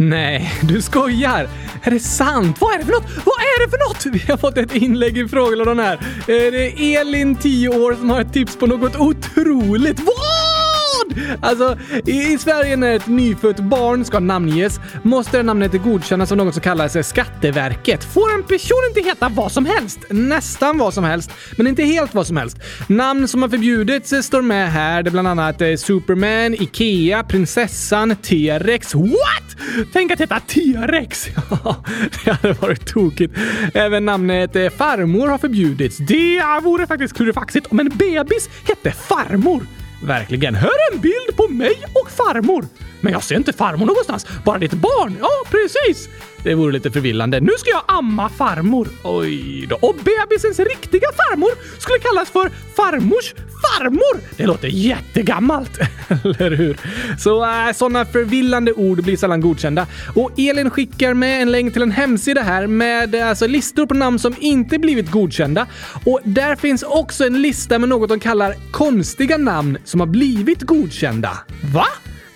Nej, du skojar! Är det sant? Vad är det för något? Vad är det för något? Vi har fått ett inlägg i frågelådan här. Eh, det är Elin, 10 år, som har ett tips på något otroligt. Vad? Alltså, i i Sverige när ett nyfött barn ska namnges måste det namnet godkännas av något som kallas Skatteverket. Får en person inte heta vad som helst? Nästan vad som helst, men inte helt vad som helst. Namn som har förbjudits eh, står med här. Det är bland annat eh, Superman, Ikea, Prinsessan, T-Rex. What? Tänk att heta T-Rex! Ja, det hade varit tokigt. Även namnet eh, farmor har förbjudits. Det vore faktiskt klurifaxigt om en bebis hette farmor. Verkligen. Hör en bild på mig och farmor. Men jag ser inte farmor någonstans, bara ditt barn. Ja, precis. Det vore lite förvillande. Nu ska jag amma farmor. Oj då. Och bebisens riktiga farmor skulle kallas för farmors farmor. Det låter jättegammalt, eller hur? Så äh, sådana förvillande ord blir sällan godkända. Och Elin skickar med en länk till en hemsida här med äh, alltså, listor på namn som inte blivit godkända. Och där finns också en lista med något de kallar konstiga namn som har blivit godkända. Va?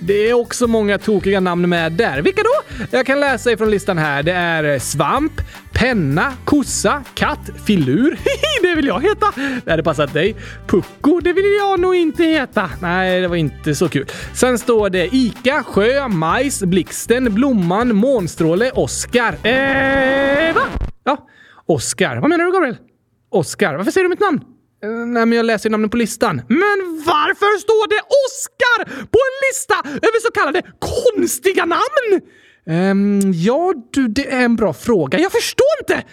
Det är också många tokiga namn med där. Vilka då? Jag kan läsa ifrån listan här. Det är svamp, penna, kossa, katt, filur. Hihi, det vill jag heta! Det hade passat dig. Pucko, det vill jag nog inte heta. Nej, det var inte så kul. Sen står det Ica, sjö, majs, blixten, blomman, månstråle, Oscar. Eh, va? Ja, Oscar. Vad menar du, Gabriel? Oscar. Varför säger du mitt namn? Eh, nej, men jag läser ju namnen på listan. Men varför står det Oscar på en lista över så kallade konstiga namn? Um, ja, du, det är en bra fråga. Jag förstår inte!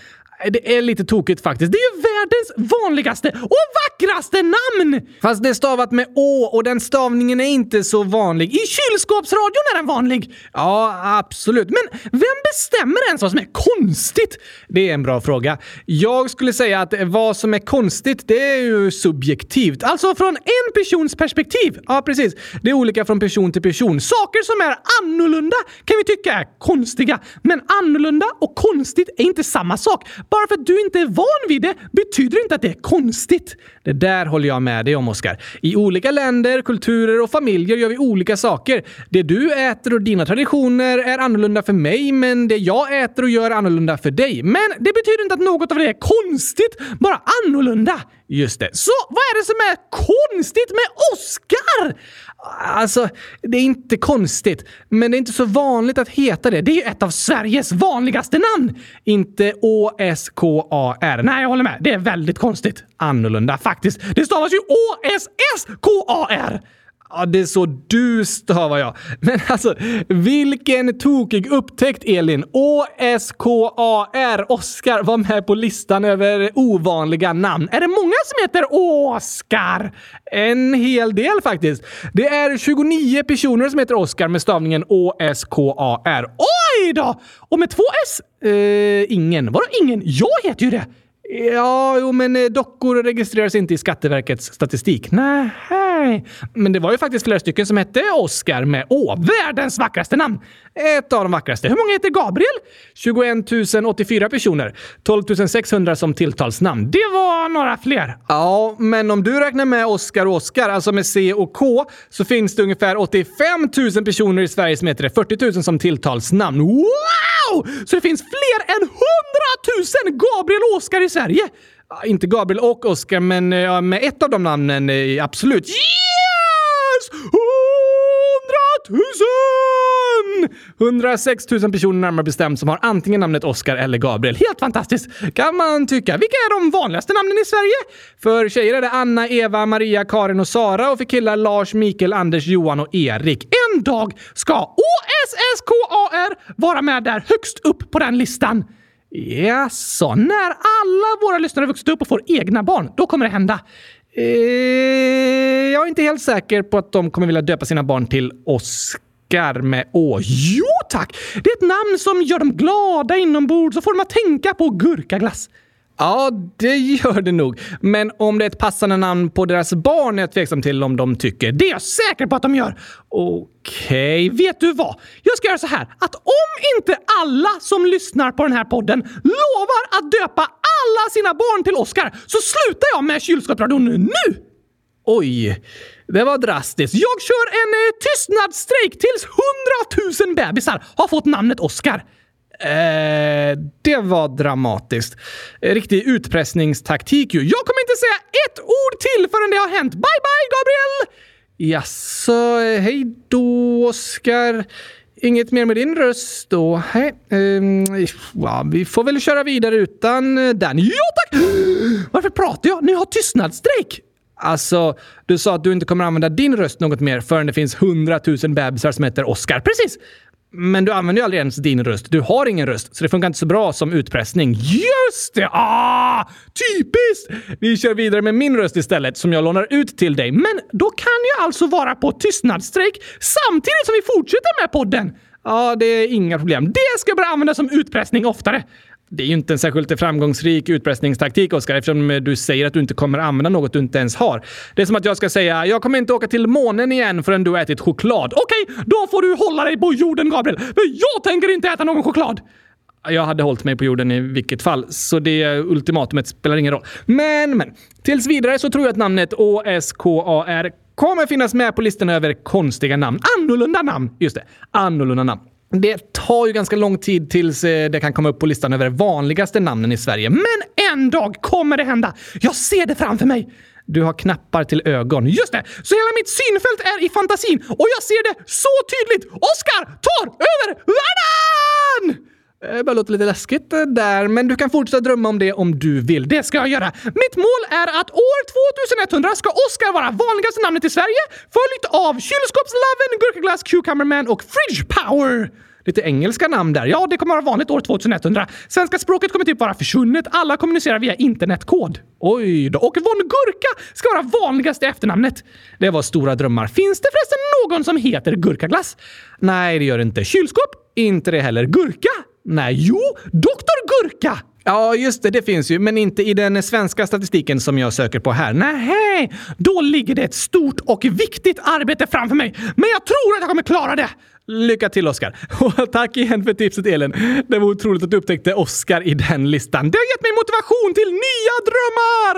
Det är lite tokigt faktiskt. Det är ju världens vanligaste och vackraste namn! Fast det är stavat med å och den stavningen är inte så vanlig. I kylskåpsradion är den vanlig. Ja, absolut. Men vem bestämmer ens vad som är konstigt? Det är en bra fråga. Jag skulle säga att vad som är konstigt, det är ju subjektivt. Alltså från en persons perspektiv. Ja, precis. Det är olika från person till person. Saker som är annorlunda kan vi tycka är konstiga. Men annorlunda och konstigt är inte samma sak. Bara för att du inte är van vid det betyder det inte att det är konstigt. Det där håller jag med dig om, Oskar. I olika länder, kulturer och familjer gör vi olika saker. Det du äter och dina traditioner är annorlunda för mig, men det jag äter och gör är annorlunda för dig. Men det betyder inte att något av det är konstigt, bara annorlunda. Just det. Så vad är det som är konstigt med Oskar? Alltså, det är inte konstigt, men det är inte så vanligt att heta det. Det är ju ett av Sveriges vanligaste namn! Inte O-S-K-A-R. Nej, jag håller med. Det är väldigt konstigt. Annorlunda faktiskt. Det stavas ju O-S-S-K-A-R! Ja, det är så du stavar jag. Men alltså, vilken tokig upptäckt Elin! O-S-K-A-R, Oskar var med på listan över ovanliga namn. Är det många som heter Oskar? En hel del faktiskt. Det är 29 personer som heter Oskar med stavningen O-S-K-A-R. Oj då! Och med två S? Eh, ingen. Vadå ingen? Jag heter ju det! Ja, jo, men eh, dockor registreras inte i Skatteverkets statistik. Nähä... Nej, men det var ju faktiskt flera stycken som hette Oscar med Å, världens vackraste namn. Ett av de vackraste. Hur många heter Gabriel? 21 084 personer. 12 600 som tilltalsnamn. Det var några fler. Ja, men om du räknar med Oscar och Oscar, alltså med C och K, så finns det ungefär 85 000 personer i Sverige som heter det. 40 000 som tilltalsnamn. Wow! Så det finns fler än 100 000 Gabriel och Oscar i Sverige! Inte Gabriel och Oscar, men eh, ja, med ett av de namnen eh, absolut. Yes! 100 000! 106 000 personer närmare bestämt som har antingen namnet Oscar eller Gabriel. Helt fantastiskt, kan man tycka. Vilka är de vanligaste namnen i Sverige? För tjejer är det Anna, Eva, Maria, Karin och Sara och för killar Lars, Mikael, Anders, Johan och Erik. En dag ska OSSKAR vara med där högst upp på den listan. Jaså, när alla våra lyssnare vuxit upp och får egna barn, då kommer det hända. Eh, jag är inte helt säker på att de kommer vilja döpa sina barn till Oskar med Å. Jo tack! Det är ett namn som gör dem glada inombords och får dem att tänka på gurkaglass. Ja, det gör det nog. Men om det är ett passande namn på deras barn är jag tveksam till om de tycker. Det är jag säker på att de gör. Okej, vet du vad? Jag ska göra så här att om inte alla som lyssnar på den här podden lovar att döpa alla sina barn till Oscar så slutar jag med kylskåpsradion nu! Oj. Det var drastiskt. Jag kör en eh, tystnadsstrejk tills hundratusen bebisar har fått namnet Oscar. Eh, det var dramatiskt. Eh, riktig utpressningstaktik ju. Jag kommer inte säga ett ord till förrän det har hänt. Bye, bye, Gabriel! Jaså, eh, hej då, Oskar. Inget mer med din röst då? Hej. Um, ja, vi får väl köra vidare utan eh, den. Ja, tack! Varför pratar jag? Ni har tystnadsstrejk! Alltså, du sa att du inte kommer använda din röst något mer förrän det finns hundratusen bebisar som heter Oscar. Precis! Men du använder ju aldrig ens din röst. Du har ingen röst, så det funkar inte så bra som utpressning. Just det! Ah! Typiskt! Vi kör vidare med min röst istället, som jag lånar ut till dig. Men då kan jag alltså vara på tystnadsstrejk samtidigt som vi fortsätter med podden. Ja, det är inga problem. Det ska jag börja använda som utpressning oftare. Det är ju inte en särskilt framgångsrik utpressningstaktik, Oskar, eftersom du säger att du inte kommer använda något du inte ens har. Det är som att jag ska säga “Jag kommer inte åka till månen igen förrän du har ätit choklad”. Okej, då får du hålla dig på jorden, Gabriel! För jag tänker inte äta någon choklad! Jag hade hållit mig på jorden i vilket fall, så det ultimatumet spelar ingen roll. Men, men. Tills vidare så tror jag att namnet OSKAR kommer finnas med på listan över konstiga namn. Annorlunda namn! Just det, annorlunda namn. Det tar ju ganska lång tid tills eh, det kan komma upp på listan över vanligaste namnen i Sverige. Men en dag kommer det hända! Jag ser det framför mig! Du har knappar till ögon. Just det! Så hela mitt synfält är i fantasin och jag ser det så tydligt! Oskar tar över världen! Eh, det bara låter lite läskigt eh, där, men du kan fortsätta drömma om det om du vill. Det ska jag göra. Mitt mål är att år 2100 ska Oscar vara vanligaste namnet i Sverige, följt av Kylskåpsloven, gurkaglass, cucumberman och fridge power. Lite engelska namn där. Ja, det kommer vara vanligt år 2100. Svenska språket kommer typ vara försvunnet. Alla kommunicerar via internetkod. Oj då. Och Von Gurka ska vara vanligaste efternamnet. Det var stora drömmar. Finns det förresten någon som heter gurkaglass? Nej, det gör det inte. Kylskåp? Inte det heller. Gurka? Nej, jo, Doktor Gurka! Ja, just det, det finns ju, men inte i den svenska statistiken som jag söker på här. Nej, då ligger det ett stort och viktigt arbete framför mig. Men jag tror att jag kommer klara det! Lycka till Oskar! Och tack igen för tipset Elin. Det var otroligt att du upptäckte Oskar i den listan. Det har gett mig motivation till nya drömmar!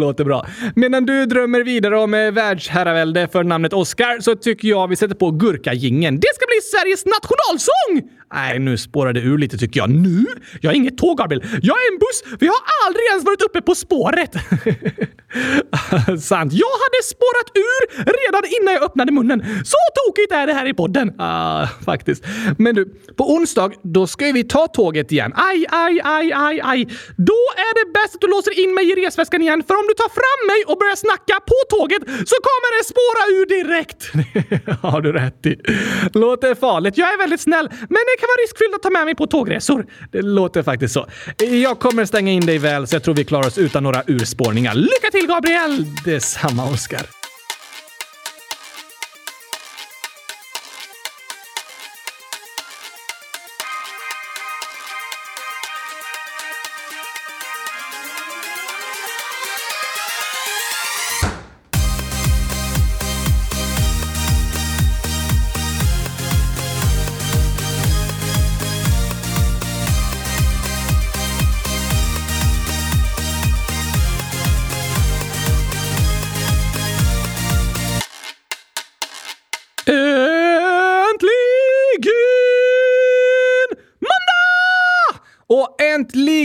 Låter bra. Medan du drömmer vidare om eh, världsherravälde för namnet Oskar så tycker jag vi sätter på gurka gingen. Det ska bli Sveriges nationalsång! Nej, nu spårar det ur lite tycker jag. Nu? Jag är inget tåg, Gabriel. Jag är en buss. Vi har aldrig ens varit uppe på spåret. Sant. Jag hade spårat ur redan innan jag öppnade munnen. Så tokigt är det här i podden. Ah, faktiskt. Men du, på onsdag, då ska vi ta tåget igen. Aj, aj, aj, aj, aj. Då är det bäst att du låser in mig i resväskan igen, för om du tar fram mig och börjar snacka på tåget så kommer det spåra ur direkt. har du rätt i. Låter farligt. Jag är väldigt snäll, men det kan vara riskfyllt att ta med mig på tågresor. Det låter faktiskt så. Jag kommer stänga in dig väl, så jag tror vi klarar oss utan några urspårningar. Lycka till, Gabriel! Detsamma, Oskar.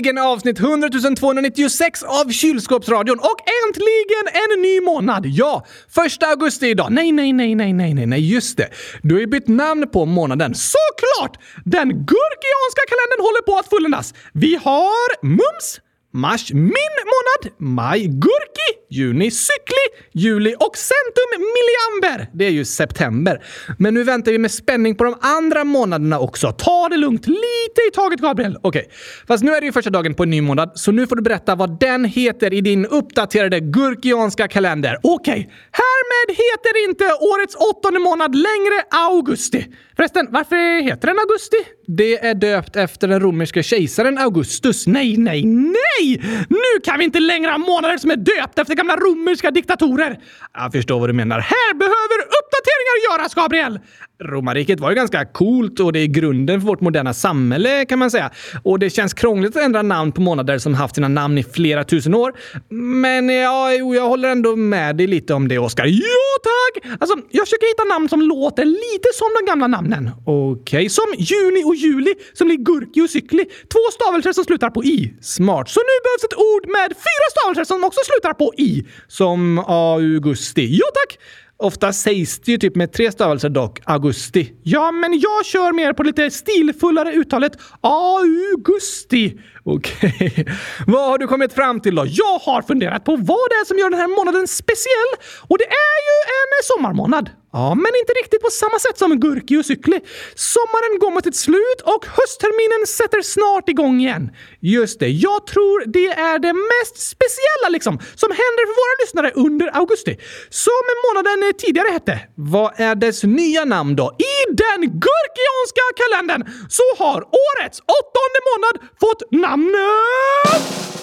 Äntligen avsnitt 100 296 av Kylskåpsradion och äntligen en ny månad! Ja, första augusti idag. Nej, nej, nej, nej, nej, nej, nej, just det. Du har ju bytt namn på månaden. Såklart! Den gurkianska kalendern håller på att fulländas. Vi har mums, Mars min månad, maj gurki, juni cykli, juli och centum milliamber. Det är ju september. Men nu väntar vi med spänning på de andra månaderna också. Ta det lugnt, lite i taget Gabriel. Okej, okay. fast nu är det ju första dagen på en ny månad, så nu får du berätta vad den heter i din uppdaterade gurkianska kalender. Okej, okay. härmed heter inte årets åttonde månad längre augusti. Förresten, varför heter den augusti? Det är döpt efter den romerske kejsaren Augustus. Nej, nej, nej! Nu kan vi inte längre ha månader som är döpta efter gamla romerska diktatorer! Jag förstår vad du menar. Här behöver uppdateringar göras, Gabriel! Romarriket var ju ganska coolt och det är grunden för vårt moderna samhälle kan man säga. Och det känns krångligt att ändra namn på månader som haft sina namn i flera tusen år. Men ja, jag håller ändå med dig lite om det, Oskar. Ja, tack! Alltså, jag försöker hitta namn som låter lite som de gamla namnen. Okej, okay. som juni och juli som blir gurki och cykli. Två stavelser som slutar på i. Smart. Så nu behövs ett ord med fyra stavelser som också slutar på i. Som augusti. Ja, tack! Ofta sägs det ju typ med tre stavelser dock, augusti. Ja, men jag kör mer på lite stilfullare uttalet augusti. Okej. Okay. Vad har du kommit fram till då? Jag har funderat på vad det är som gör den här månaden speciell. Och det är ju en sommarmånad. Ja, men inte riktigt på samma sätt som Gurki och Cykli. Sommaren går mot ett slut och höstterminen sätter snart igång igen. Just det, jag tror det är det mest speciella liksom som händer för våra lyssnare under augusti. Som månaden tidigare hette. Vad är dess nya namn då? I den Gurkianska kalendern så har årets åttonde månad fått namnet...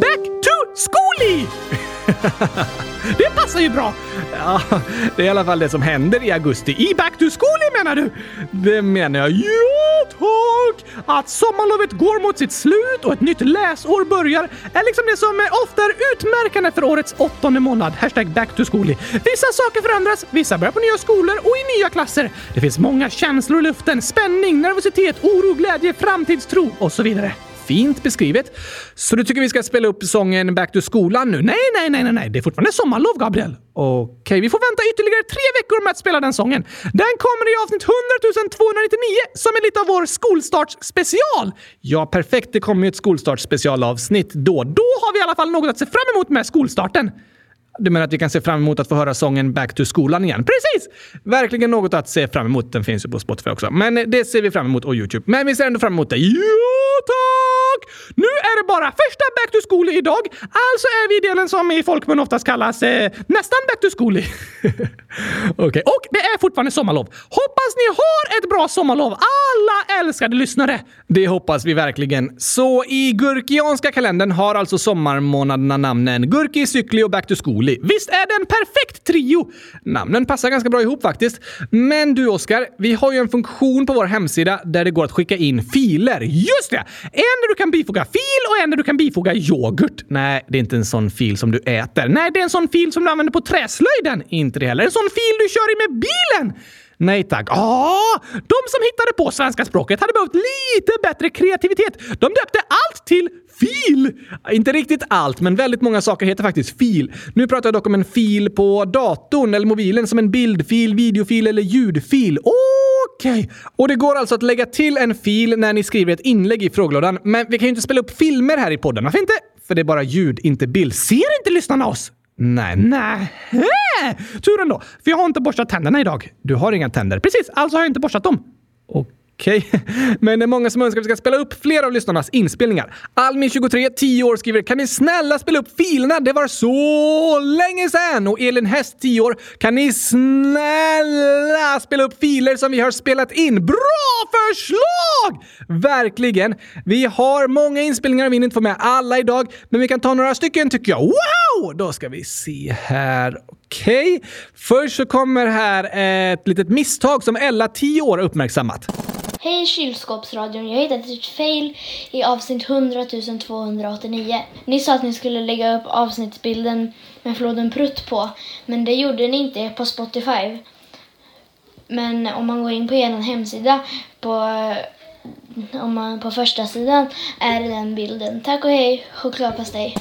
Back to Schoolie! Det passar ju bra! Ja, det är i alla fall det som händer i augusti. I Back to School menar du? Det menar jag. Ja, tack! Att sommarlovet går mot sitt slut och ett nytt läsår börjar är liksom det som ofta är utmärkande för årets åttonde månad. Hashtag back to school. Vissa saker förändras, vissa börjar på nya skolor och i nya klasser. Det finns många känslor i luften. Spänning, nervositet, oro, glädje, framtidstro och så vidare fint beskrivet. Så du tycker vi ska spela upp sången Back to skolan nu? Nej, nej, nej, nej, nej. Det är fortfarande sommarlov, Gabriel. Okej, okay, vi får vänta ytterligare tre veckor med att spela den sången. Den kommer i avsnitt 100 299 som är lite av vår skolstartsspecial. Ja, perfekt. Det kommer ju ett skolstartsspecialavsnitt då. Då har vi i alla fall något att se fram emot med skolstarten. Du menar att vi kan se fram emot att få höra sången Back to skolan igen? Precis! Verkligen något att se fram emot. Den finns ju på Spotify också. Men eh, det ser vi fram emot och YouTube. Men vi ser ändå fram emot det. Jo, tack! Nu är det bara första Back to school idag. Alltså är vi i delen som i folkmun oftast kallas eh, nästan Back to school. Okej, okay. och det är fortfarande sommarlov. Hoppas ni har ett bra sommarlov, alla älskade lyssnare! Det hoppas vi verkligen. Så i gurkianska kalendern har alltså sommarmånaderna namnen Gurki, Cykli och Back to school. Visst är det en perfekt trio? Namnen passar ganska bra ihop faktiskt. Men du Oskar, vi har ju en funktion på vår hemsida där det går att skicka in filer. Just det! En där du kan bifoga fil och en där du kan bifoga yoghurt. Nej, det är inte en sån fil som du äter. Nej, det är en sån fil som du använder på träslöjden. Inte det heller. En sån fil du kör i med bilen. Nej tack. Ah, de som hittade på svenska språket hade behövt lite bättre kreativitet. De döpte allt till fil! Inte riktigt allt, men väldigt många saker heter faktiskt fil. Nu pratar jag dock om en fil på datorn eller mobilen som en bildfil, videofil eller ljudfil. Okej! Okay. Och det går alltså att lägga till en fil när ni skriver ett inlägg i frågelådan. Men vi kan ju inte spela upp filmer här i podden. Varför inte? För det är bara ljud, inte bild. Ser inte lyssnarna oss? Nej, nej. Tur ändå, för jag har inte borstat tänderna idag. Du har inga tänder. Precis, alltså har jag inte borstat dem. Och Okej, okay. men det är många som önskar att vi ska spela upp fler av lyssnarnas inspelningar. Almi23, 10 år, skriver “Kan ni snälla spela upp filerna? Det var så länge sedan!” Och Elin Häst, 10 år, “Kan ni snälla spela upp filer som vi har spelat in? Bra förslag! Verkligen! Vi har många inspelningar, och vi hinner inte få med alla idag, men vi kan ta några stycken tycker jag. Wow! Då ska vi se här. Okej. Okay. Först så kommer här ett litet misstag som Ella, 10 år, uppmärksammat. Hej kylskåpsradion, jag hittade ett fail i avsnitt 100 289. Ni sa att ni skulle lägga upp avsnittsbilden med floden Prutt på, men det gjorde ni inte på Spotify. Men om man går in på er hemsida, på, eh, om man, på första sidan är det den bilden. Tack och hej, chokladpastej.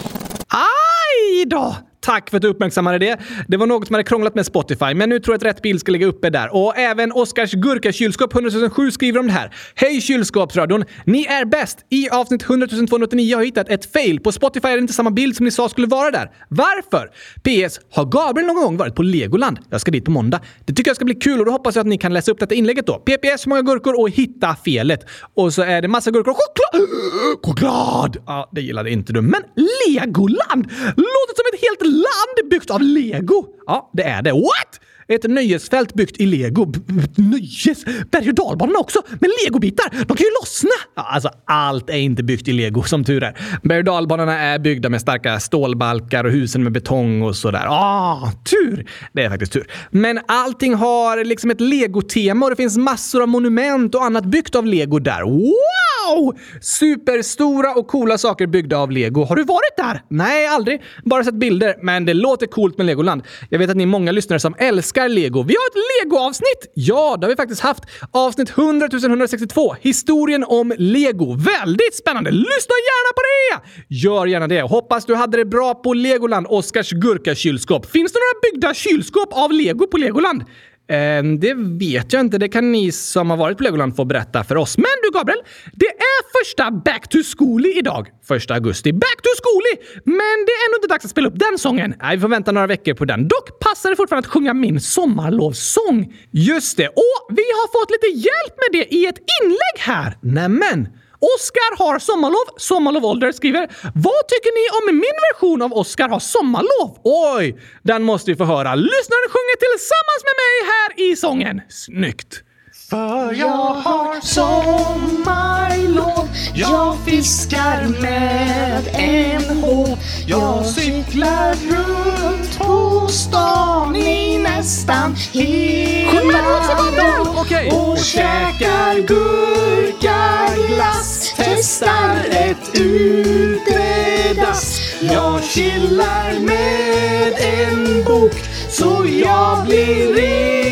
Aj då! Tack för att du uppmärksammade det. Det var något som hade krånglat med Spotify, men nu tror jag att rätt bild ska ligga uppe där. Och även Oskars Gurka-kylskåp 100 007 skriver om det här. Hej kylskåpsradion! Ni är bäst! I avsnitt 100 289 har jag hittat ett fail. På Spotify är det inte samma bild som ni sa skulle vara där. Varför? PS. Har Gabriel någon gång varit på Legoland? Jag ska dit på måndag. Det tycker jag ska bli kul och då hoppas jag att ni kan läsa upp detta inlägget då. PPS, hur många gurkor och hitta felet. Och så är det massa gurkor och choklad! Choklad! Ja, det gillade inte du. Men Legoland! Låter som ett helt land byggt av lego. Ja, det är det. What? Ett nöjesfält byggt i lego. Nöjes? Berg och dalbanorna också? Med legobitar? De kan ju lossna! Ja, alltså, allt är inte byggt i lego, som tur är. Berg och dalbanorna är byggda med starka stålbalkar och husen med betong och sådär. Ah, tur! Det är faktiskt tur. Men allting har liksom ett legotema och det finns massor av monument och annat byggt av lego där. Wow! Superstora och coola saker byggda av lego. Har du varit där? Nej, aldrig. Bara sett bilder. Men det låter coolt med Legoland. Jag vet att ni är många lyssnare som älskar lego. Vi har ett lego-avsnitt! Ja, det har vi faktiskt haft. Avsnitt 100 162. Historien om lego. Väldigt spännande! Lyssna gärna på det! Gör gärna det. Hoppas du hade det bra på Legoland, Oskars gurkakylskåp. Finns det några byggda kylskåp av lego på Legoland? Ehm, det vet jag inte. Det kan ni som har varit på Legoland få berätta för oss. Men du Gabriel, det är första Back to Schooly idag. Första augusti. Back to Schooly! Men det är ännu inte dags att spela upp den sången. Nej, vi får vänta några veckor på den. Dock passar det fortfarande att sjunga min sommarlovssång. Just det. Och vi har fått lite hjälp med det i ett inlägg här. Nämen! Oskar har sommarlov. Sommarlov Ålder skriver “Vad tycker ni om min version av Oskar har sommarlov?” Oj, den måste vi få höra. Lyssnaren sjunger tillsammans med mig här i sången. Snyggt! För jag har sommarlov. Jag fiskar med en håv Jag cyklar runt på stan i nästan hela dagen. Och käkar gurkaglass Testar ett utedass Jag chillar med en bok Så jag blir klok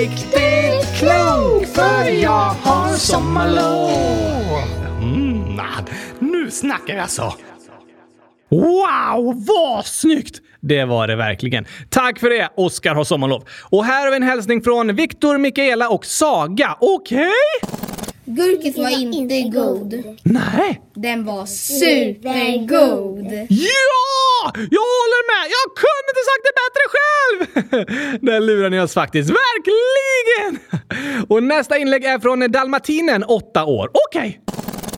för jag har sommarlov mm, Nu snackar jag så! Alltså. Wow, vad snyggt! Det var det verkligen. Tack för det, Oskar har sommarlov. Och här har vi en hälsning från Viktor, Mikaela och Saga. Okej? Gurkis var inte god. Nej. Den var supergod. Ja! Jag håller med! Jag kunde inte sagt det bättre själv! Där lurar ni oss faktiskt. Verkligen! Och nästa inlägg är från Dalmatinen, 8 år. Okej.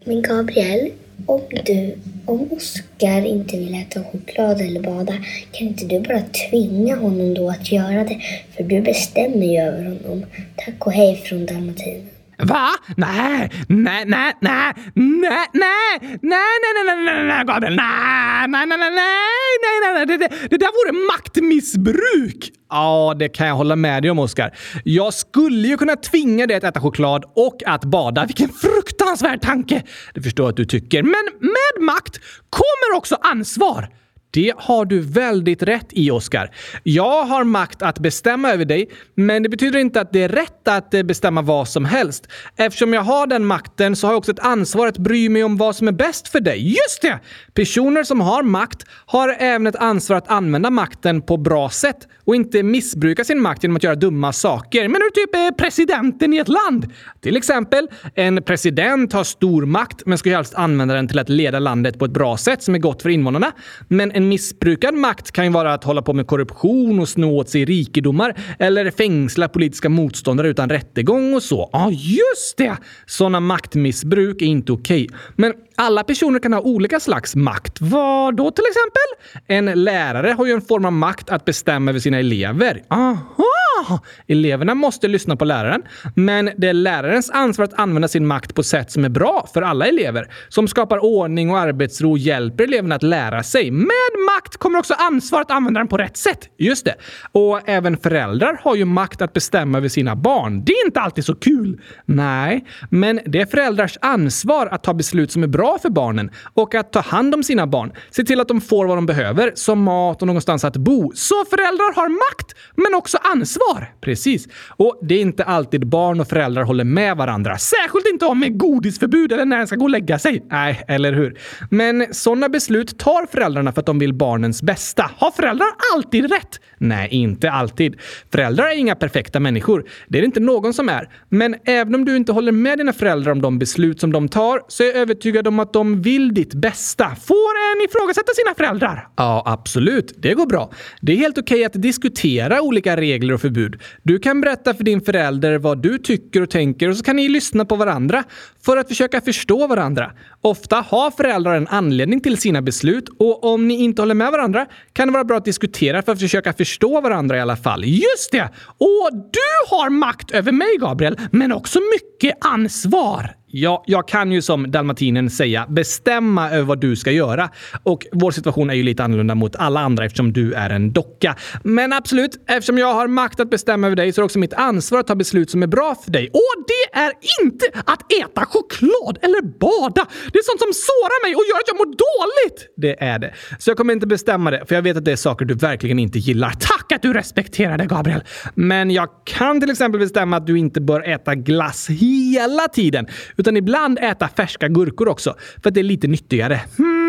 Men Gabriel, om du, om Oskar inte vill äta choklad eller bada, kan inte du bara tvinga honom då att göra det? För du bestämmer ju över honom. Tack och hej från Dalmatinen. Va? Nej, nej, nej, nej, nej, nej, nej, nej, nej, nej, nej, nej, Gabriel, nej, nej, nej, nej, nej, nej, nej, det, det, det där vore maktmissbruk. Ja, det kan jag hålla med dig om, Oskar. Jag skulle ju kunna tvinga dig att äta choklad och att bada. Vilken fruktansvärd tanke! Det förstår jag att du tycker. Men med makt kommer också ansvar. Det har du väldigt rätt i, Oskar. Jag har makt att bestämma över dig, men det betyder inte att det är rätt att eh, bestämma vad som helst. Eftersom jag har den makten så har jag också ett ansvar att bry mig om vad som är bäst för dig. Just det! Personer som har makt har även ett ansvar att använda makten på bra sätt och inte missbruka sin makt genom att göra dumma saker. Men du typ är presidenten i ett land. Till exempel, en president har stor makt men ska helst använda den till att leda landet på ett bra sätt som är gott för invånarna. Men en missbrukad makt kan ju vara att hålla på med korruption och sno åt sig rikedomar eller fängsla politiska motståndare utan rättegång och så. Ja, just det! Sådana maktmissbruk är inte okej. Men alla personer kan ha olika slags makt. Vad då till exempel? En lärare har ju en form av makt att bestämma över sina elever. Aha! Eleverna måste lyssna på läraren, men det är lärarens ansvar att använda sin makt på sätt som är bra för alla elever. Som skapar ordning och arbetsro och hjälper eleverna att lära sig. Med makt kommer också ansvar att använda den på rätt sätt. Just det. Och även föräldrar har ju makt att bestämma över sina barn. Det är inte alltid så kul. Nej, men det är föräldrars ansvar att ta beslut som är bra för barnen och att ta hand om sina barn. Se till att de får vad de behöver, som mat och någonstans att bo. Så föräldrar har makt, men också ansvar. Precis. Och det är inte alltid barn och föräldrar håller med varandra. Särskilt inte om med godisförbud eller när en ska gå och lägga sig. Nej, eller hur? Men sådana beslut tar föräldrarna för att de vill barnens bästa. Har föräldrar alltid rätt? Nej, inte alltid. Föräldrar är inga perfekta människor. Det är det inte någon som är. Men även om du inte håller med dina föräldrar om de beslut som de tar så är jag övertygad om som att de vill ditt bästa. Får en ifrågasätta sina föräldrar? Ja, absolut. Det går bra. Det är helt okej att diskutera olika regler och förbud. Du kan berätta för din förälder vad du tycker och tänker och så kan ni lyssna på varandra för att försöka förstå varandra. Ofta har föräldrar en anledning till sina beslut och om ni inte håller med varandra kan det vara bra att diskutera för att försöka förstå varandra i alla fall. Just det! Och du har makt över mig, Gabriel, men också mycket ansvar. Ja, jag kan ju som dalmatinen säga bestämma över vad du ska göra. Och vår situation är ju lite annorlunda mot alla andra eftersom du är en docka. Men absolut, eftersom jag har makt att bestämma över dig så är det också mitt ansvar att ta beslut som är bra för dig. Och det är inte att äta choklad eller bada. Det är sånt som sårar mig och gör att jag mår dåligt. Det är det. Så jag kommer inte bestämma det, för jag vet att det är saker du verkligen inte gillar. Tack att du respekterar det, Gabriel! Men jag kan till exempel bestämma att du inte bör äta glass hela tiden utan ibland äta färska gurkor också, för att det är lite nyttigare. Hmm,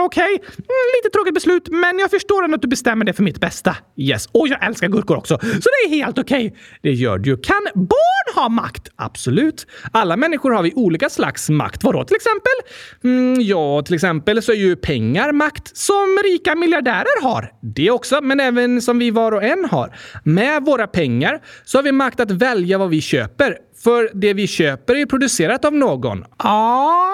okej. Okay. Mm, lite tråkigt beslut, men jag förstår ändå att du bestämmer det för mitt bästa. Yes. Och jag älskar gurkor också, så det är helt okej. Okay. Det gör du. ju. Kan barn ha makt? Absolut. Alla människor har vi olika slags makt. Vadå till exempel? Mm, ja, till exempel så är ju pengar makt som rika miljardärer har. Det också, men även som vi var och en har. Med våra pengar så har vi makt att välja vad vi köper. För det vi köper är producerat av någon. Ja,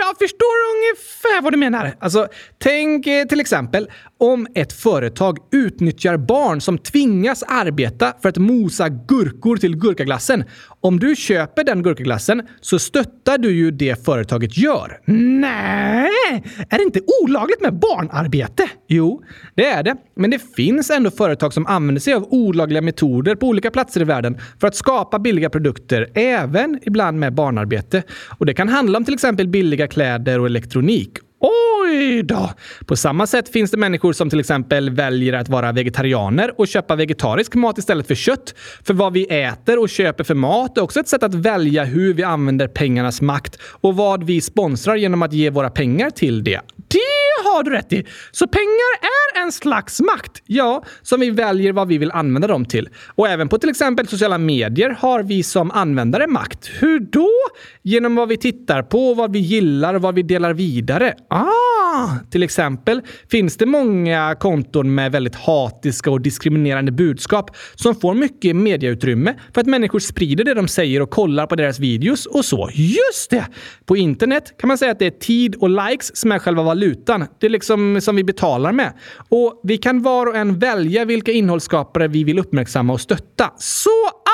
jag förstår ungefär vad du menar. Alltså, tänk eh, till exempel om ett företag utnyttjar barn som tvingas arbeta för att mosa gurkor till gurkaglassen. Om du köper den gurkaglassen så stöttar du ju det företaget gör. Nej! Är det inte olagligt med barnarbete? Jo, det är det. Men det finns ändå företag som använder sig av olagliga metoder på olika platser i världen för att skapa billiga produkter, även ibland med barnarbete. Och det kan handla om till exempel billiga kläder och elektronik. Oj då! På samma sätt finns det människor som till exempel väljer att vara vegetarianer och köpa vegetarisk mat istället för kött. För vad vi äter och köper för mat är också ett sätt att välja hur vi använder pengarnas makt och vad vi sponsrar genom att ge våra pengar till det. Det har du rätt i! Så pengar är en slags makt, ja, som vi väljer vad vi vill använda dem till. Och även på till exempel sociala medier har vi som användare makt. Hur då? Genom vad vi tittar på, vad vi gillar och vad vi delar vidare. Ah, till exempel finns det många konton med väldigt hatiska och diskriminerande budskap som får mycket mediautrymme för att människor sprider det de säger och kollar på deras videos och så. Just det! På internet kan man säga att det är tid och likes som är själva valutan. Det är liksom som vi betalar med. Och vi kan var och en välja vilka innehållsskapare vi vill uppmärksamma och stötta. Så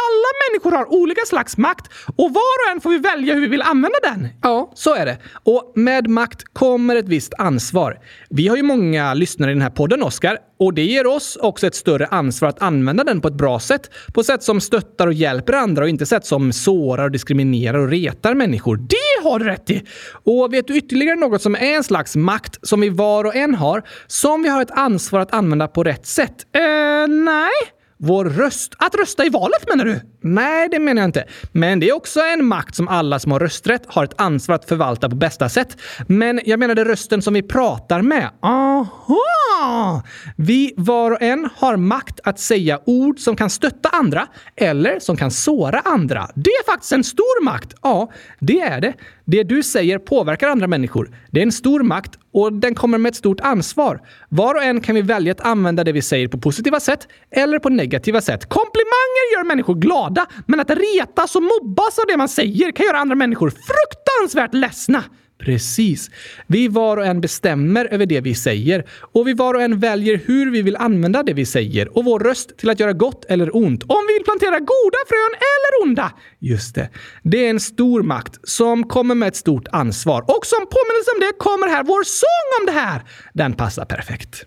alla människor har olika slags makt och var och en får vi välja hur vi vill använda den. Ja, så är det. Och med makt kommer ett visst ansvar. Vi har ju många lyssnare i den här podden, Oskar, och det ger oss också ett större ansvar att använda den på ett bra sätt. På sätt som stöttar och hjälper andra och inte sätt som sårar, och diskriminerar och retar människor. Det har du rätt i! Och vet du ytterligare något som är en slags makt som vi var och en har, som vi har ett ansvar att använda på rätt sätt? Eh, nej. Vår röst? Att rösta i valet menar du? Nej, det menar jag inte. Men det är också en makt som alla som har rösträtt har ett ansvar att förvalta på bästa sätt. Men jag menade rösten som vi pratar med. Aha! Vi var och en har makt att säga ord som kan stötta andra eller som kan såra andra. Det är faktiskt en stor makt. Ja, det är det. Det du säger påverkar andra människor. Det är en stor makt och den kommer med ett stort ansvar. Var och en kan vi välja att använda det vi säger på positiva sätt eller på negativa sätt. Komplimanger gör människor glada, men att retas och mobbas av det man säger kan göra andra människor fruktansvärt ledsna. Precis. Vi var och en bestämmer över det vi säger och vi var och en väljer hur vi vill använda det vi säger och vår röst till att göra gott eller ont. Om vi vill plantera goda frön eller onda. Just det. Det är en stor makt som kommer med ett stort ansvar och som påminnelse om det kommer här vår sång om det här. Den passar perfekt.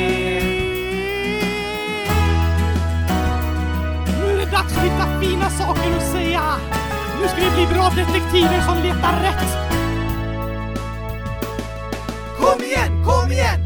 Att hitta fina saker att säga. Nu ska vi bli bra detektiver som letar rätt. Kom igen, kom igen!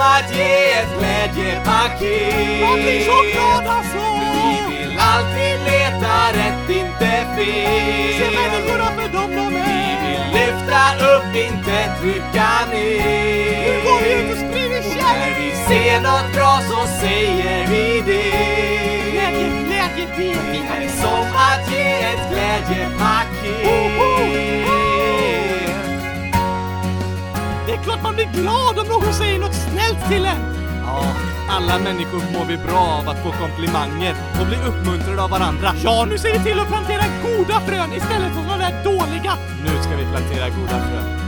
att ge ett glädjepaket. Man blir så glad alltså! Vi vill alltid leta rätt, inte fel. Se människorna för dem de Vi vill lyfta upp, inte trycka ner. Nu går vi ut och sprider När kärlek! vi ser något bra så säger vi det. Glädje, glädje, det Det är som att ge ett glädjepaket. Klart man blir glad om någon säger något snällt till en. Ja, alla människor mår vi bra av att få komplimanger och bli uppmuntrade av varandra. Ja, nu ser vi till att plantera goda frön istället för de där dåliga. Nu ska vi plantera goda frön.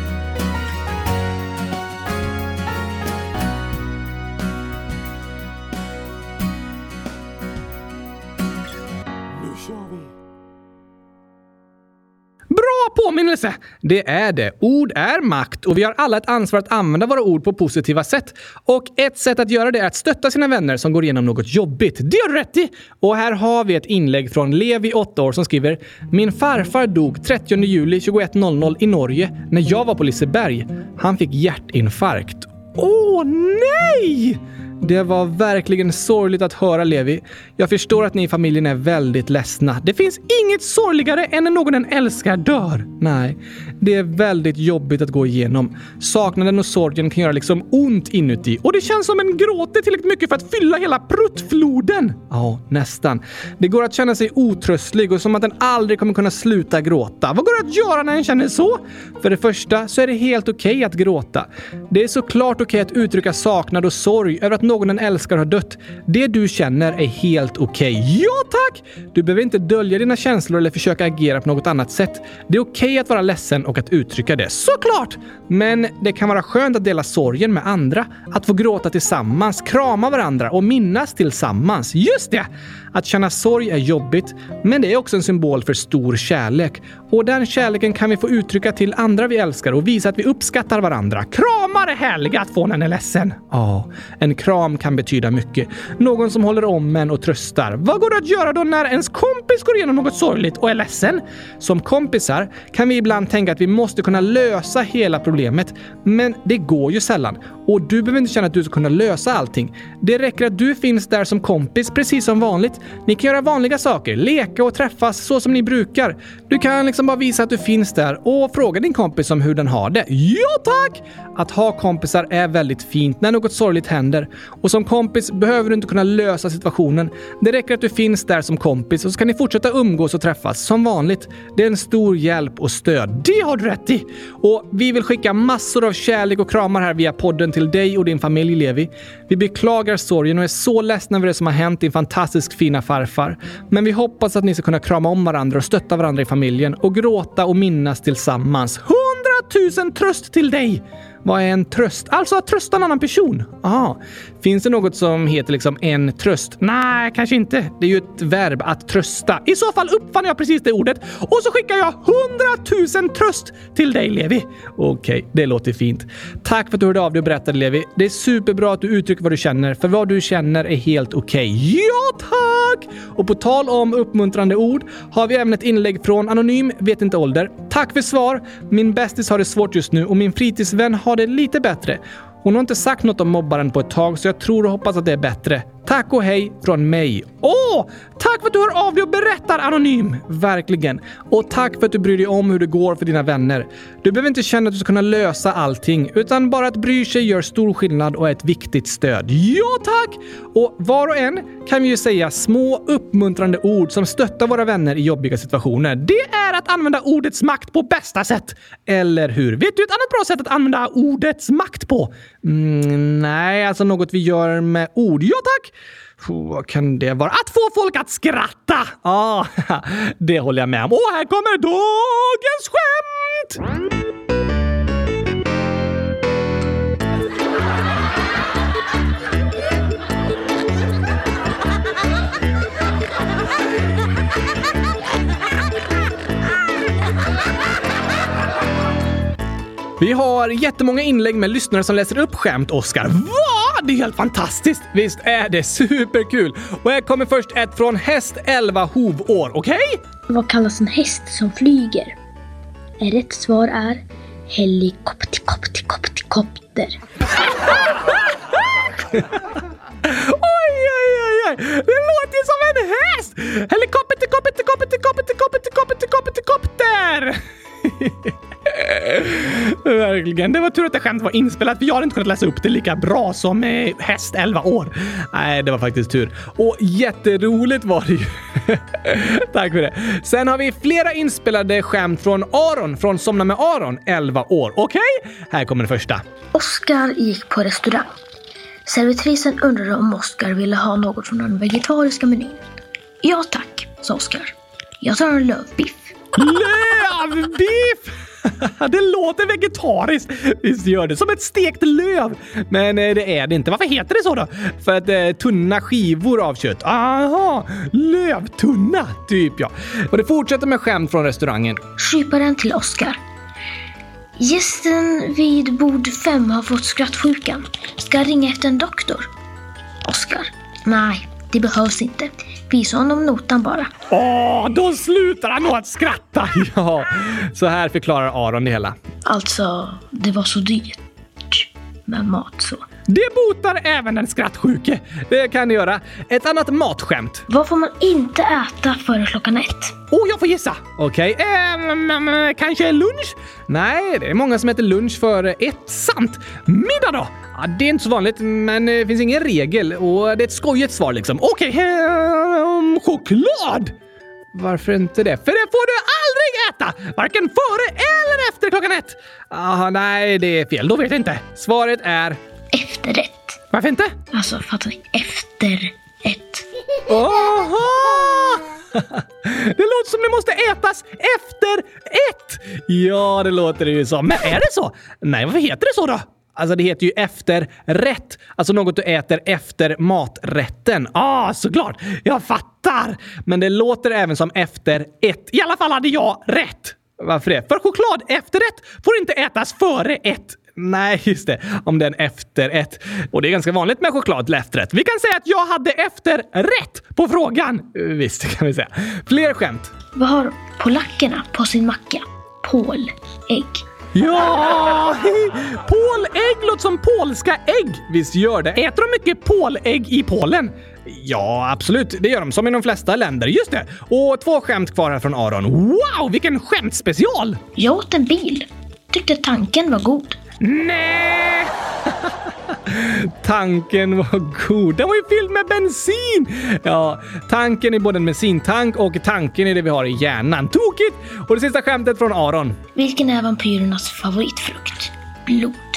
Påminnelse! Det är det. Ord är makt och vi har alla ett ansvar att använda våra ord på positiva sätt. Och ett sätt att göra det är att stötta sina vänner som går igenom något jobbigt. Det har du rätt i! Och här har vi ett inlägg från Levi, 8 år, som skriver “Min farfar dog 30 juli 21.00 i Norge när jag var på Liseberg. Han fick hjärtinfarkt. Åh oh, nej! Det var verkligen sorgligt att höra Levi. Jag förstår att ni i familjen är väldigt ledsna. Det finns inget sorgligare än när någon en älskar dör. Nej, det är väldigt jobbigt att gå igenom. Saknaden och sorgen kan göra liksom ont inuti och det känns som en gråter tillräckligt mycket för att fylla hela pruttfloden. Ja, nästan. Det går att känna sig otröstlig och som att den aldrig kommer kunna sluta gråta. Vad går det att göra när en känner så? För det första så är det helt okej att gråta. Det är såklart okej att uttrycka saknad och sorg över att någon en älskar har dött. Det du känner är helt okej. Ja tack! Du behöver inte dölja dina känslor eller försöka agera på något annat sätt. Det är okej att vara ledsen och att uttrycka det. Såklart! Men det kan vara skönt att dela sorgen med andra. Att få gråta tillsammans, krama varandra och minnas tillsammans. Just det! Att känna sorg är jobbigt, men det är också en symbol för stor kärlek. Och den kärleken kan vi få uttrycka till andra vi älskar och visa att vi uppskattar varandra. Kramar är härliga att få när en är ledsen. Ja, en kram kan betyda mycket. Någon som håller om en och tröstar. Vad går det att göra då när ens kompis går igenom något sorgligt och är ledsen? Som kompisar kan vi ibland tänka att vi måste kunna lösa hela problemet, men det går ju sällan. Och du behöver inte känna att du ska kunna lösa allting. Det räcker att du finns där som kompis, precis som vanligt. Ni kan göra vanliga saker, leka och träffas så som ni brukar. Du kan liksom bara visa att du finns där och fråga din kompis om hur den har det. Ja tack! Att ha kompisar är väldigt fint när något sorgligt händer. Och som kompis behöver du inte kunna lösa situationen. Det räcker att du finns där som kompis och så kan ni fortsätta umgås och träffas som vanligt. Det är en stor hjälp och stöd. Det har du rätt i! Och vi vill skicka massor av kärlek och kramar här via podden till dig och din familj Levi. Vi beklagar sorgen och är så ledsna över det som har hänt din fantastiskt fina farfar. Men vi hoppas att ni ska kunna krama om varandra och stötta varandra i familjen och gråta och minnas tillsammans. Hundratusen tröst till dig! Vad är en tröst? Alltså att trösta en annan person. Aha. Finns det något som heter liksom en tröst? Nej, kanske inte. Det är ju ett verb att trösta. I så fall uppfann jag precis det ordet och så skickar jag hundratusen tröst till dig Levi. Okej, okay, det låter fint. Tack för att du hörde av dig och berättade Levi. Det är superbra att du uttrycker vad du känner, för vad du känner är helt okej. Okay. Ja, tack! Och på tal om uppmuntrande ord har vi även ett inlägg från Anonym vet inte ålder. Tack för svar. Min bästis har det svårt just nu och min fritidsvän har det lite bättre. Hon har inte sagt något om mobbaren på ett tag så jag tror och hoppas att det är bättre. Tack och hej från mig. Åh! Tack för att du hör av dig och berättar Anonym! Verkligen. Och tack för att du bryr dig om hur det går för dina vänner. Du behöver inte känna att du ska kunna lösa allting, utan bara att bry sig gör stor skillnad och är ett viktigt stöd. Ja, tack! Och var och en kan vi ju säga små uppmuntrande ord som stöttar våra vänner i jobbiga situationer. Det är att använda ordets makt på bästa sätt. Eller hur? Vet du ett annat bra sätt att använda ordets makt på? Mm, nej, alltså något vi gör med ord. Ja, tack! Vad kan det vara? Att få folk att skratta! Ja, ah, det håller jag med om. Och här kommer dagens skämt! Vi har jättemånga inlägg med lyssnare som läser upp skämt, Oskar. Vad? Det är helt fantastiskt! Visst är det superkul? Och här kommer först ett från häst 11 hovår, okej? Okay? Vad kallas en häst som flyger? Rätt svar är helikopterkopterkopter. oj, oj, oj, oj! Det låter ju som en häst! Helikopterkopterkopterkopterkopterkopterkopter! Verkligen. Det var tur att det skämtet var inspelat för jag hade inte kunnat läsa upp det lika bra som eh, häst 11 år. Nej, det var faktiskt tur. Och jätteroligt var det ju. Tack för det. Sen har vi flera inspelade skämt från Aron från Somna med Aron, 11 år. Okej? Okay? Här kommer det första. Oskar gick på restaurang. Servitrisen undrade om Oskar ville ha något från den vegetariska menyn. Ja tack, sa Oskar. Jag tar en lövbiff. Lövbiff! det låter vegetariskt. Visst gör det. Som ett stekt löv. Men eh, det är det inte. Varför heter det så då? För att eh, tunna skivor av kött. Aha! Lövtunna, typ ja. Och det fortsätter med skämt från restaurangen. Kyparen till Oskar. Gästen vid bord fem har fått skrattsjukan. Ska ringa efter en doktor. Oskar. Nej, det behövs inte. Visa honom notan bara. Åh, då slutar han nog att skratta! Ja, så här förklarar Aron det hela. Alltså, det var så dyrt med mat så. Det botar även den skrattsjuke. Det kan det göra. Ett annat matskämt. Vad får man inte äta före klockan ett? Oh, jag får gissa! Okej, okay. eh, kanske lunch? Nej, det är många som äter lunch före ett. Sant! Middag då? Ja, det är inte så vanligt, men det finns ingen regel och det är ett skojigt svar liksom. Okej, okay. eh, choklad! Varför inte det? För det får du aldrig äta! Varken före eller efter klockan ett! Ah, nej, det är fel. Då vet jag inte. Svaret är... Efterrätt. Varför inte? Alltså, fattar ni? Efter ett. Oho! Det låter som det måste ätas efter ett! Ja, det låter det ju som. Men är det så? Nej, varför heter det så då? Alltså det heter ju efterrätt. Alltså något du äter efter maträtten. Ah, såklart! Jag fattar! Men det låter även som efter ett. I alla fall hade jag rätt. Varför det? För choklad efterrätt får inte ätas före ett. Nej, just det. Om den efterrätt. Och det är ganska vanligt med choklad till efterrätt. Vi kan säga att jag hade efterrätt på frågan. Visst, kan vi säga. Fler skämt. Vad har polackerna på sin macka? Pål. Ägg. Ja! Pålägg låter som polska ägg. Visst gör det. Äter de mycket pålägg i Polen? Ja, absolut. Det gör de, som i de flesta länder. Just det! Och två skämt kvar här från Aron. Wow, vilken skämtspecial! Jag åt en bil. Tyckte tanken var god. Nej! Tanken var god. Den var ju fylld med bensin! Ja, tanken är både en bensintank och tanken är det vi har i hjärnan. Tokigt! Och det sista skämtet från Aron. Vilken är vampyrernas favoritfrukt? Blod.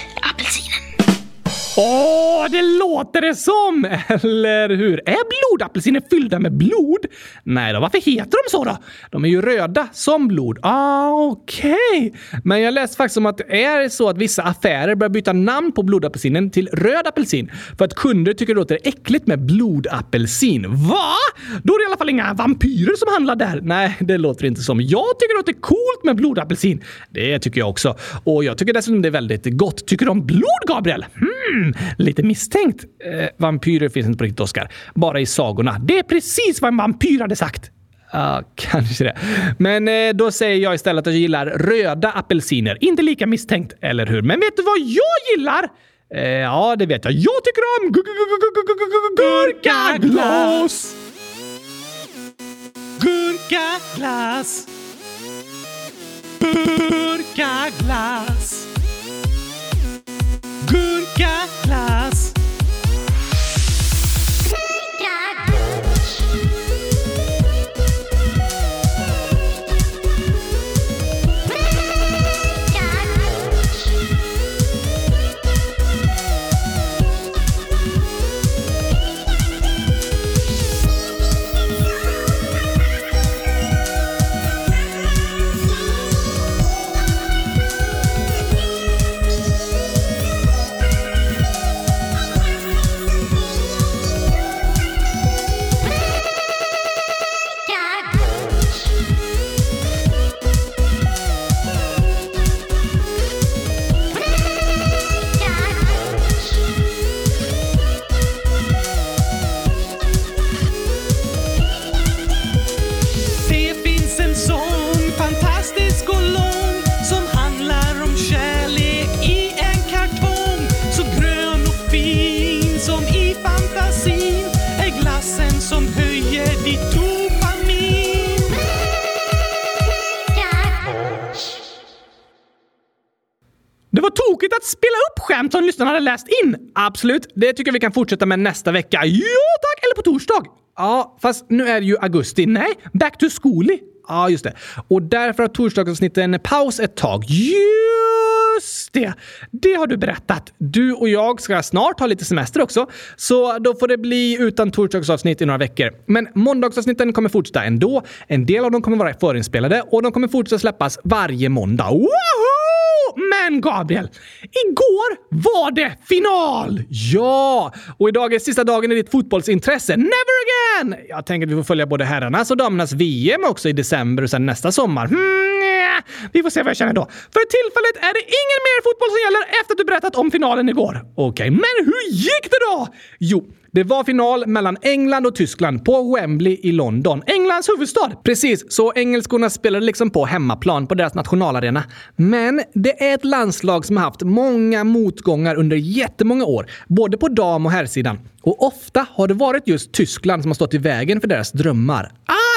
Åh, det låter det som! Eller hur? Är blodapelsiner fyllda med blod? Nej då, varför heter de så då? De är ju röda som blod. Ah, okej. Okay. Men jag läste faktiskt om att det är så att vissa affärer börjar byta namn på blodapelsinen till röd apelsin för att kunder tycker det låter äckligt med blodapelsin. Va? Då är det i alla fall inga vampyrer som handlar där. Nej, det låter inte som. Jag tycker det låter coolt med blodapelsin. Det tycker jag också. Och jag tycker dessutom det är väldigt gott. Tycker du om blod, Gabriel? Hmm, lite misstänkt. Eh, vampyrer finns inte på riktigt, Oskar. Bara i sagorna. Det är precis vad en vampyr hade sagt. Ja, uh, kanske det. Men eh, då säger jag istället att jag gillar röda apelsiner. Inte lika misstänkt, eller hur? Men vet du vad jag gillar? Eh, ja, det vet jag. Jag tycker om gurkaglass! Gurkaglass! Gurkaglass! Gurkaglass! Lyssnarna hade läst in. Absolut, det tycker jag vi kan fortsätta med nästa vecka. Ja tack! Eller på torsdag. Ja, fast nu är det ju augusti. Nej, back to schooly. Ja, just det. Och därför har torsdagsavsnitten paus ett tag. Just det! Det har du berättat. Du och jag ska snart ha lite semester också, så då får det bli utan torsdagsavsnitt i några veckor. Men måndagsavsnitten kommer fortsätta ändå. En del av dem kommer vara förinspelade och de kommer fortsätta släppas varje måndag. Woho! Men Gabriel, igår var det final! Ja! Och idag är sista dagen i ditt fotbollsintresse. Never again! Jag tänker att vi får följa både herrarnas och damernas VM också i december och sen nästa sommar. Hmm, nja. vi får se vad jag känner då. För tillfället är det ingen mer fotboll som gäller efter att du berättat om finalen igår. Okej, okay, men hur gick det då? Jo, det var final mellan England och Tyskland på Wembley i London, Englands huvudstad. Precis, så engelskorna spelade liksom på hemmaplan på deras nationalarena. Men det är ett landslag som har haft många motgångar under jättemånga år, både på dam och herrsidan. Och ofta har det varit just Tyskland som har stått i vägen för deras drömmar.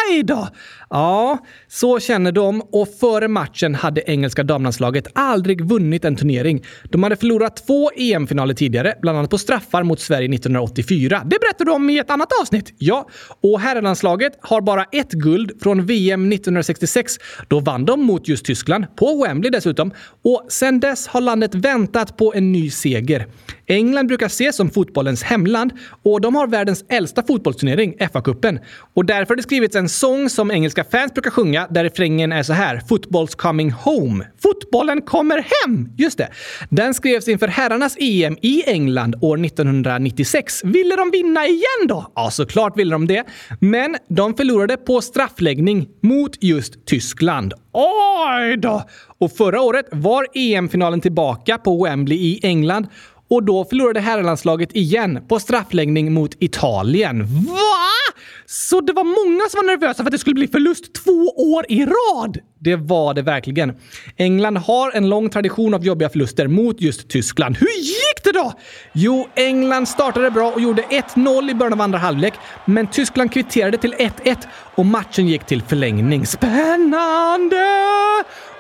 Aj då! Ja, så känner de och före matchen hade engelska damlandslaget aldrig vunnit en turnering. De hade förlorat två EM-finaler tidigare, bland annat på straffar mot Sverige 1984. Det berättade om i ett annat avsnitt. Ja, och herrlandslaget har bara ett guld från VM 1966. Då vann de mot just Tyskland, på Wembley dessutom. Och sen dess har landet väntat på en ny seger. England brukar ses som fotbollens hemland och de har världens äldsta fotbollsturnering, FA-cupen. Och därför har det skrivits en sång som engelska fans brukar sjunga där refrängen är så här. Football's coming home. Fotbollen kommer hem! Just det. Den skrevs inför herrarnas EM i England år 1996. Ville de vinna igen då? Ja, såklart ville de det. Men de förlorade på straffläggning mot just Tyskland. Oj då! Och förra året var EM-finalen tillbaka på Wembley i England och då förlorade herrlandslaget igen på straffläggning mot Italien. Va? Så det var många som var nervösa för att det skulle bli förlust två år i rad? Det var det verkligen. England har en lång tradition av jobbiga förluster mot just Tyskland. Hur gick det då? Jo, England startade bra och gjorde 1-0 i början av andra halvlek, men Tyskland kvitterade till 1-1 och matchen gick till förlängning. Spännande!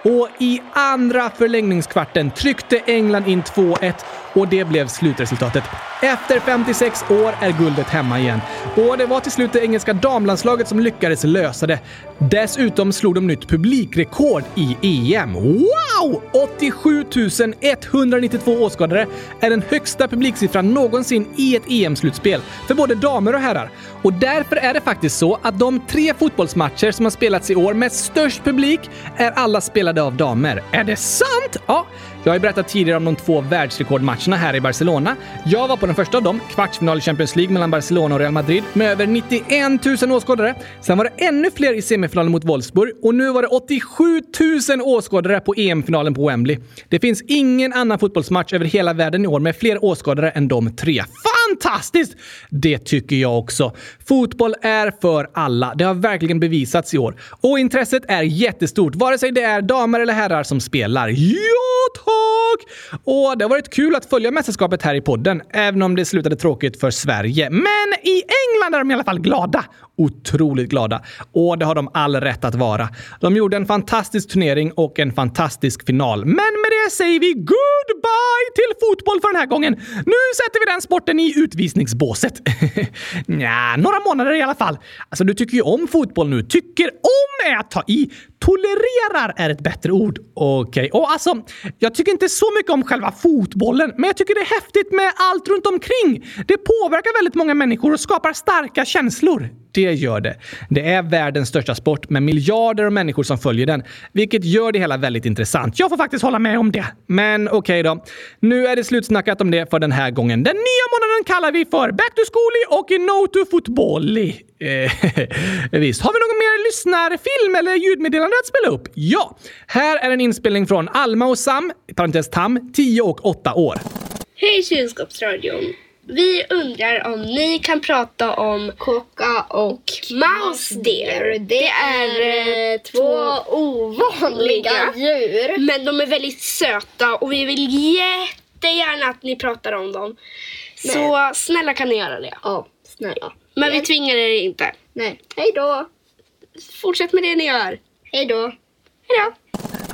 Och i andra förlängningskvarten tryckte England in 2-1 och det blev slutresultatet. Efter 56 år är guldet hemma igen. Och det var till slut det engelska damlandslaget som lyckades lösa det. Dessutom slog de nytt publikrekord i EM. Wow! 87 192 åskådare är den högsta publiksiffran någonsin i ett EM-slutspel för både damer och herrar. Och därför är det faktiskt så att de tre fotbollsmatcher som har spelats i år med störst publik är alla spelade av damer. Är det sant? Ja, jag har ju berättat tidigare om de två världsrekordmatcherna här i Barcelona. Jag var på den första av dem, kvartsfinal i Champions League mellan Barcelona och Real Madrid med över 91 000 åskådare. Sen var det ännu fler i semifinalen mot Wolfsburg och nu var det 87 000 åskådare på EM-finalen på Wembley. Det finns ingen annan fotbollsmatch över hela världen i år med fler åskådare än de tre. Fantastiskt! Det tycker jag också. Fotboll är för alla. Det har verkligen bevisats i år. Och intresset är jättestort, vare sig det är damer eller herrar som spelar. Ja, tack! Och det har varit kul att följa mästerskapet här i podden, även om det slutade tråkigt för Sverige. Men i England är de i alla fall glada. Otroligt glada. Och det har de all rätt att vara. De gjorde en fantastisk turnering och en fantastisk final. Men med det säger vi goodbye till fotboll för den här gången. Nu sätter vi den sporten i utvisningsbåset. Nja, några månader i alla fall. Alltså, du tycker ju om fotboll nu. Tycker om är att ta i. Tolererar är ett bättre ord. Okej, okay. och alltså, jag tycker inte så mycket om själva fotbollen, men jag tycker det är häftigt med allt runt omkring. Det påverkar väldigt många människor och skapar starka känslor. Det gör det. Det är världens största sport med miljarder av människor som följer den, vilket gör det hela väldigt intressant. Jag får faktiskt hålla med om det. Men okej okay då. Nu är det slutsnackat om det för den här gången. Den nya månaden kallar vi för Back to Schooly och No to Footbally. Eh, visst. Har vi någon mer lyssnarfilm eller ljudmeddelande att spela upp? Ja! Här är en inspelning från Alma och Sam, parentes Tam, 10 och 8 år. Hej Kylskåpsradion! Vi undrar om ni kan prata om Kocka och Mouse Deer. Det är eh, två ovanliga djur. Men de är väldigt söta och vi vill jättegärna att ni pratar om dem. Så snälla kan ni göra det. Ja, snälla. Men vi tvingar er inte. Nej. Hej då! Fortsätt med det ni gör. Hej då! Hej då!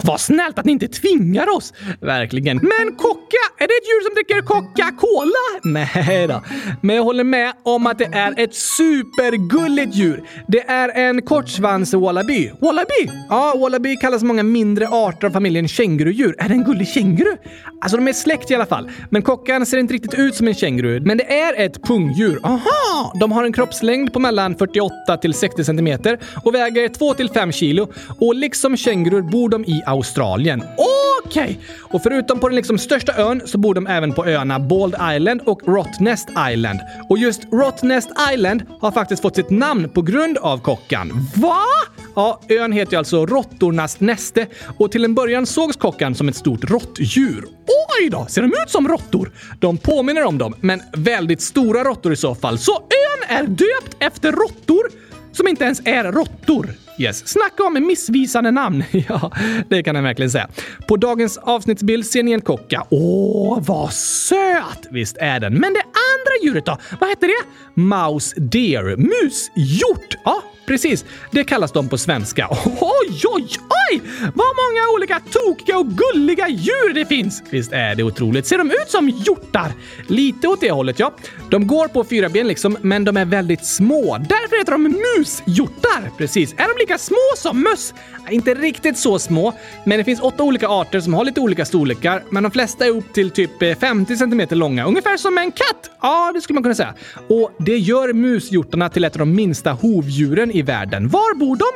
Vad snällt att ni inte tvingar oss! Verkligen. Men kocka, är det ett djur som dricker Coca-Cola? Nej då. Men jag håller med om att det är ett supergulligt djur. Det är en kortsvans wallaby. Wallaby? Ja, wallaby kallas många mindre arter av familjen kängurudjur. Är det en gullig känguru? Alltså, de är släkt i alla fall. Men kockan ser inte riktigt ut som en känguru. Men det är ett pungdjur. Aha! De har en kroppslängd på mellan 48 till 60 centimeter och väger 2 till 5 kilo. Och liksom kängurur bor de i Australien. Okej! Okay. Och förutom på den liksom största ön så bor de även på öarna Bald Island och Rottnest Island. Och just Rottnest Island har faktiskt fått sitt namn på grund av kockan. Va? Ja, ön heter alltså Råttornas näste och till en början sågs kockan som ett stort råttdjur. Oj då! Ser de ut som råttor? De påminner om dem, men väldigt stora råttor i så fall. Så ön är döpt efter råttor som inte ens är råttor. Yes. Snacka om missvisande namn! ja, det kan jag verkligen säga. På dagens avsnittsbild ser ni en kocka. Åh, vad söt! Visst är den. Men det andra djuret då? Vad heter det? Mouse deer. Mushjort! Ja, precis. Det kallas de på svenska. Oj, oj, oj! Vad många olika tokiga och gulliga djur det finns! Visst är det otroligt? Ser de ut som hjortar? Lite åt det hållet, ja. De går på fyra ben liksom, men de är väldigt små. Därför heter de mushjortar. Precis. Är de lika lika små som möss? Inte riktigt så små, men det finns åtta olika arter som har lite olika storlekar, men de flesta är upp till typ eh, 50 cm långa. Ungefär som en katt! Ja, det skulle man kunna säga. Och det gör mushjortarna till ett av de minsta hovdjuren i världen. Var bor de?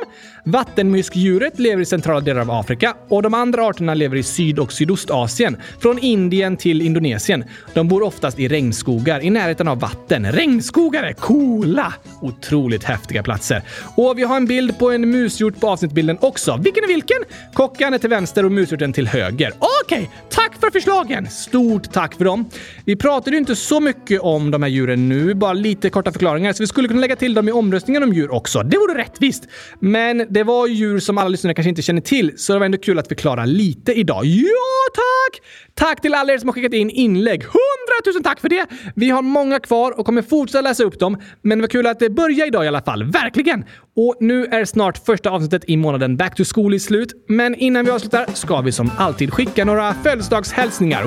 Vattenmyskdjuret lever i centrala delar av Afrika och de andra arterna lever i Syd och Sydostasien. Från Indien till Indonesien. De bor oftast i regnskogar i närheten av vatten. Regnskogar är coola! Otroligt häftiga platser. Och vi har en bild på en musgjort på avsnittbilden också. Vilken är vilken? Kockan är till vänster och musgjorten till höger. Okej, okay, tack för förslagen! Stort tack för dem. Vi pratade ju inte så mycket om de här djuren nu, bara lite korta förklaringar, så vi skulle kunna lägga till dem i omröstningen om djur också. Det vore rättvist. Men det var djur som alla lyssnare kanske inte känner till, så det var ändå kul att förklara lite idag. Ja, tack! Tack till alla er som har skickat in inlägg. Hundratusen tack för det! Vi har många kvar och kommer fortsätta läsa upp dem, men det var kul att det började idag i alla fall. Verkligen! Och nu är snart snart första avsnittet i månaden. Back to School i slut, men innan vi avslutar ska vi som alltid skicka några födelsedagshälsningar.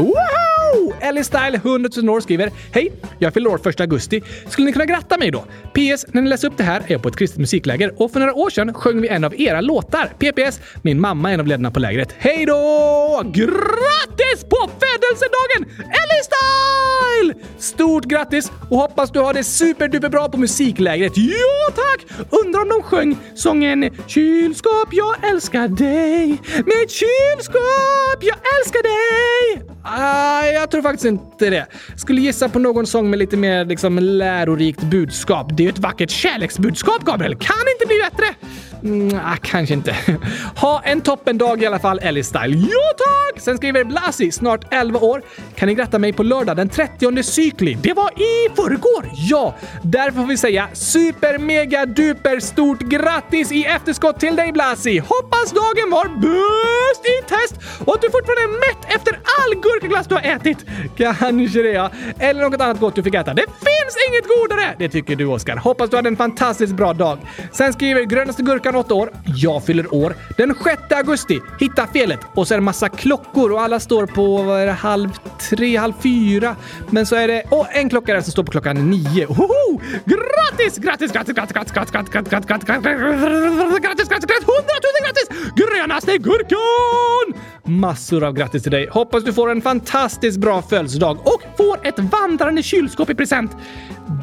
Wow! Ellie Style, 100 000 år, skriver Hej! Jag fyller år 1 augusti. Skulle ni kunna gratta mig då? PS. När ni läser upp det här är jag på ett kristet musikläger och för några år sedan sjöng vi en av era låtar. PPS. Min mamma är en av ledarna på lägret. Hej då! Grattis på födelsedagen! Ellie Style! Stort grattis och hoppas du har det superduper bra på musiklägret. Ja tack! Undrar om de sjöng sången Kylskåp, jag älskar dig. Med kylskåp, jag älskar dig. Ah, jag tror faktiskt inte det. Skulle gissa på någon sång med lite mer liksom, lärorikt budskap. Det är ju ett vackert kärleksbudskap, Gabriel. Kan inte bli bättre. Mm, ah, kanske inte. Ha en toppendag i alla fall, Ellie Style. Ja tack! Sen skriver Blasi, snart 11 år. Kan ni gratta mig på lördag den 30 cykli? Det var i förrgår! Ja! Därför får vi säga super mega duper stort grattis i efterskott till dig Blasi! Hoppas dagen var bäst i test och att du fortfarande är mätt efter all gurkaglass du har ätit. Kanske det ja. Eller något annat gott du fick äta. Det finns inget godare! Det tycker du Oskar. Hoppas du hade en fantastiskt bra dag. Sen skriver grönaste gurkan 8 år. Jag fyller år den 6 augusti. Hitta felet och så är det massa klockor och alla står på vad är det, halv tre, halv fyra. Men så är det och en klocka där som står på klockan nio. Hoho! Grattis! Grattis, grattis, grattis, grattis, grattis, grattis, grattis, grattis, grattis, grattis, grattis, grattis, hundratusen grattis! Grönaste gurkan! Massor av grattis till dig. Hoppas du får en fantastisk fantastiskt bra födelsedag och får ett vandrande kylskåp i present.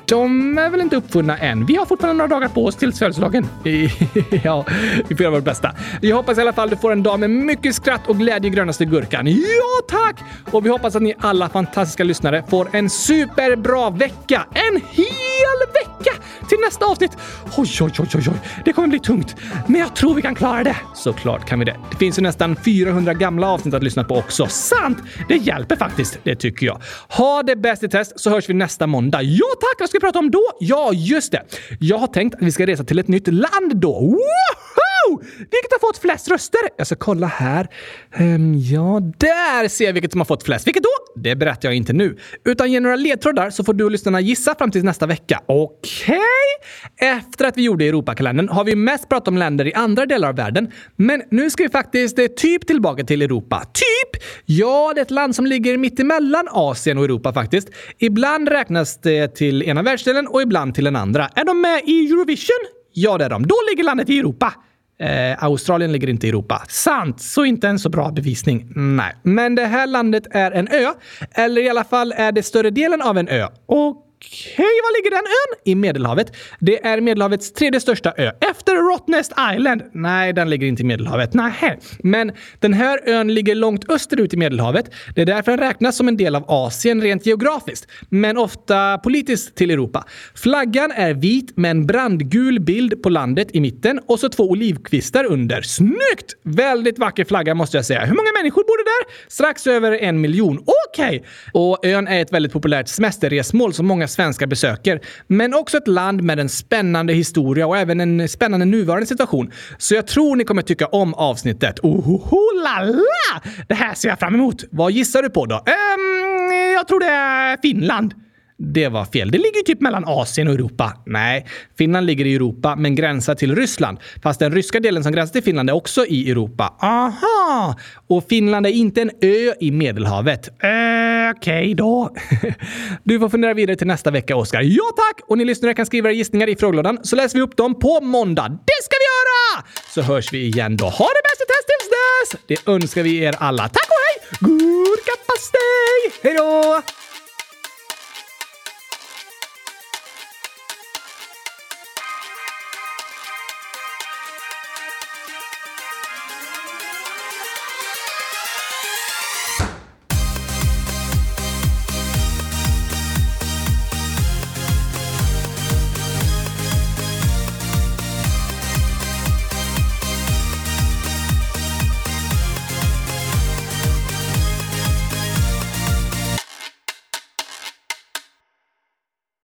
De är väl inte uppfunna än. Vi har fortfarande några dagar på oss till födelsedagen. ja, vi får göra vårt bästa. Jag hoppas i alla fall du får en dag med mycket skratt och glädje i grönaste gurkan. Ja, tack! Och vi hoppas att ni alla fantastiska lyssnare får en superbra vecka. En hel vecka till nästa avsnitt. Oj, oj, oj, oj, oj. Det kommer bli tungt. Men jag tror vi kan klara det. Såklart kan vi det. Det finns ju nästan 400 gamla avsnitt att lyssna på också. Sant! Det hjälper faktiskt. Det tycker jag. Ha det bäst i test så hörs vi nästa måndag. Ja, tack! Vad ska vi prata om då? Ja, just det. Jag har tänkt att vi ska resa till ett nytt land då. Wow! Vilket har fått flest röster? Jag ska kolla här. Um, ja, där ser jag vilket som har fått flest. Vilket då? Det berättar jag inte nu. Utan ge några ledtrådar så får du och lyssnarna gissa fram till nästa vecka. Okej? Okay? Efter att vi gjorde Europakalendern har vi mest pratat om länder i andra delar av världen. Men nu ska vi faktiskt eh, typ tillbaka till Europa. Typ? Ja, det är ett land som ligger mitt emellan Asien och Europa faktiskt. Ibland räknas det till ena världsdelen och ibland till den andra. Är de med i Eurovision? Ja, det är de. Då ligger landet i Europa. Eh, Australien ligger inte i Europa. Sant! Så inte en så bra bevisning. Nej. Men det här landet är en ö. Eller i alla fall är det större delen av en ö. Och Okej, var ligger den ön? I Medelhavet. Det är Medelhavets tredje största ö. Efter Rottnest Island. Nej, den ligger inte i Medelhavet. Nej. Men den här ön ligger långt österut i Medelhavet. Det är därför den räknas som en del av Asien rent geografiskt, men ofta politiskt till Europa. Flaggan är vit med en brandgul bild på landet i mitten och så två olivkvistar under. Snyggt! Väldigt vacker flagga måste jag säga. Hur många människor bor det där? Strax över en miljon. Okej! Okay. Och ön är ett väldigt populärt semesterresmål som många svenskar besöker, men också ett land med en spännande historia och även en spännande nuvarande situation. Så jag tror ni kommer tycka om avsnittet. Ohoho la la! Det här ser jag fram emot. Vad gissar du på då? Um, jag tror det är Finland. Det var fel. Det ligger typ mellan Asien och Europa. Nej, Finland ligger i Europa men gränsar till Ryssland. Fast den ryska delen som gränsar till Finland är också i Europa. Aha! Och Finland är inte en ö i Medelhavet. Eh, Okej okay då. Du får fundera vidare till nästa vecka, Oskar. Ja tack! Och ni lyssnare kan skriva era gissningar i frågelådan så läser vi upp dem på måndag. Det ska vi göra! Så hörs vi igen då. Ha det bäst i test tills dess! Det önskar vi er alla. Tack och hej! Gurkapastej! Hej då!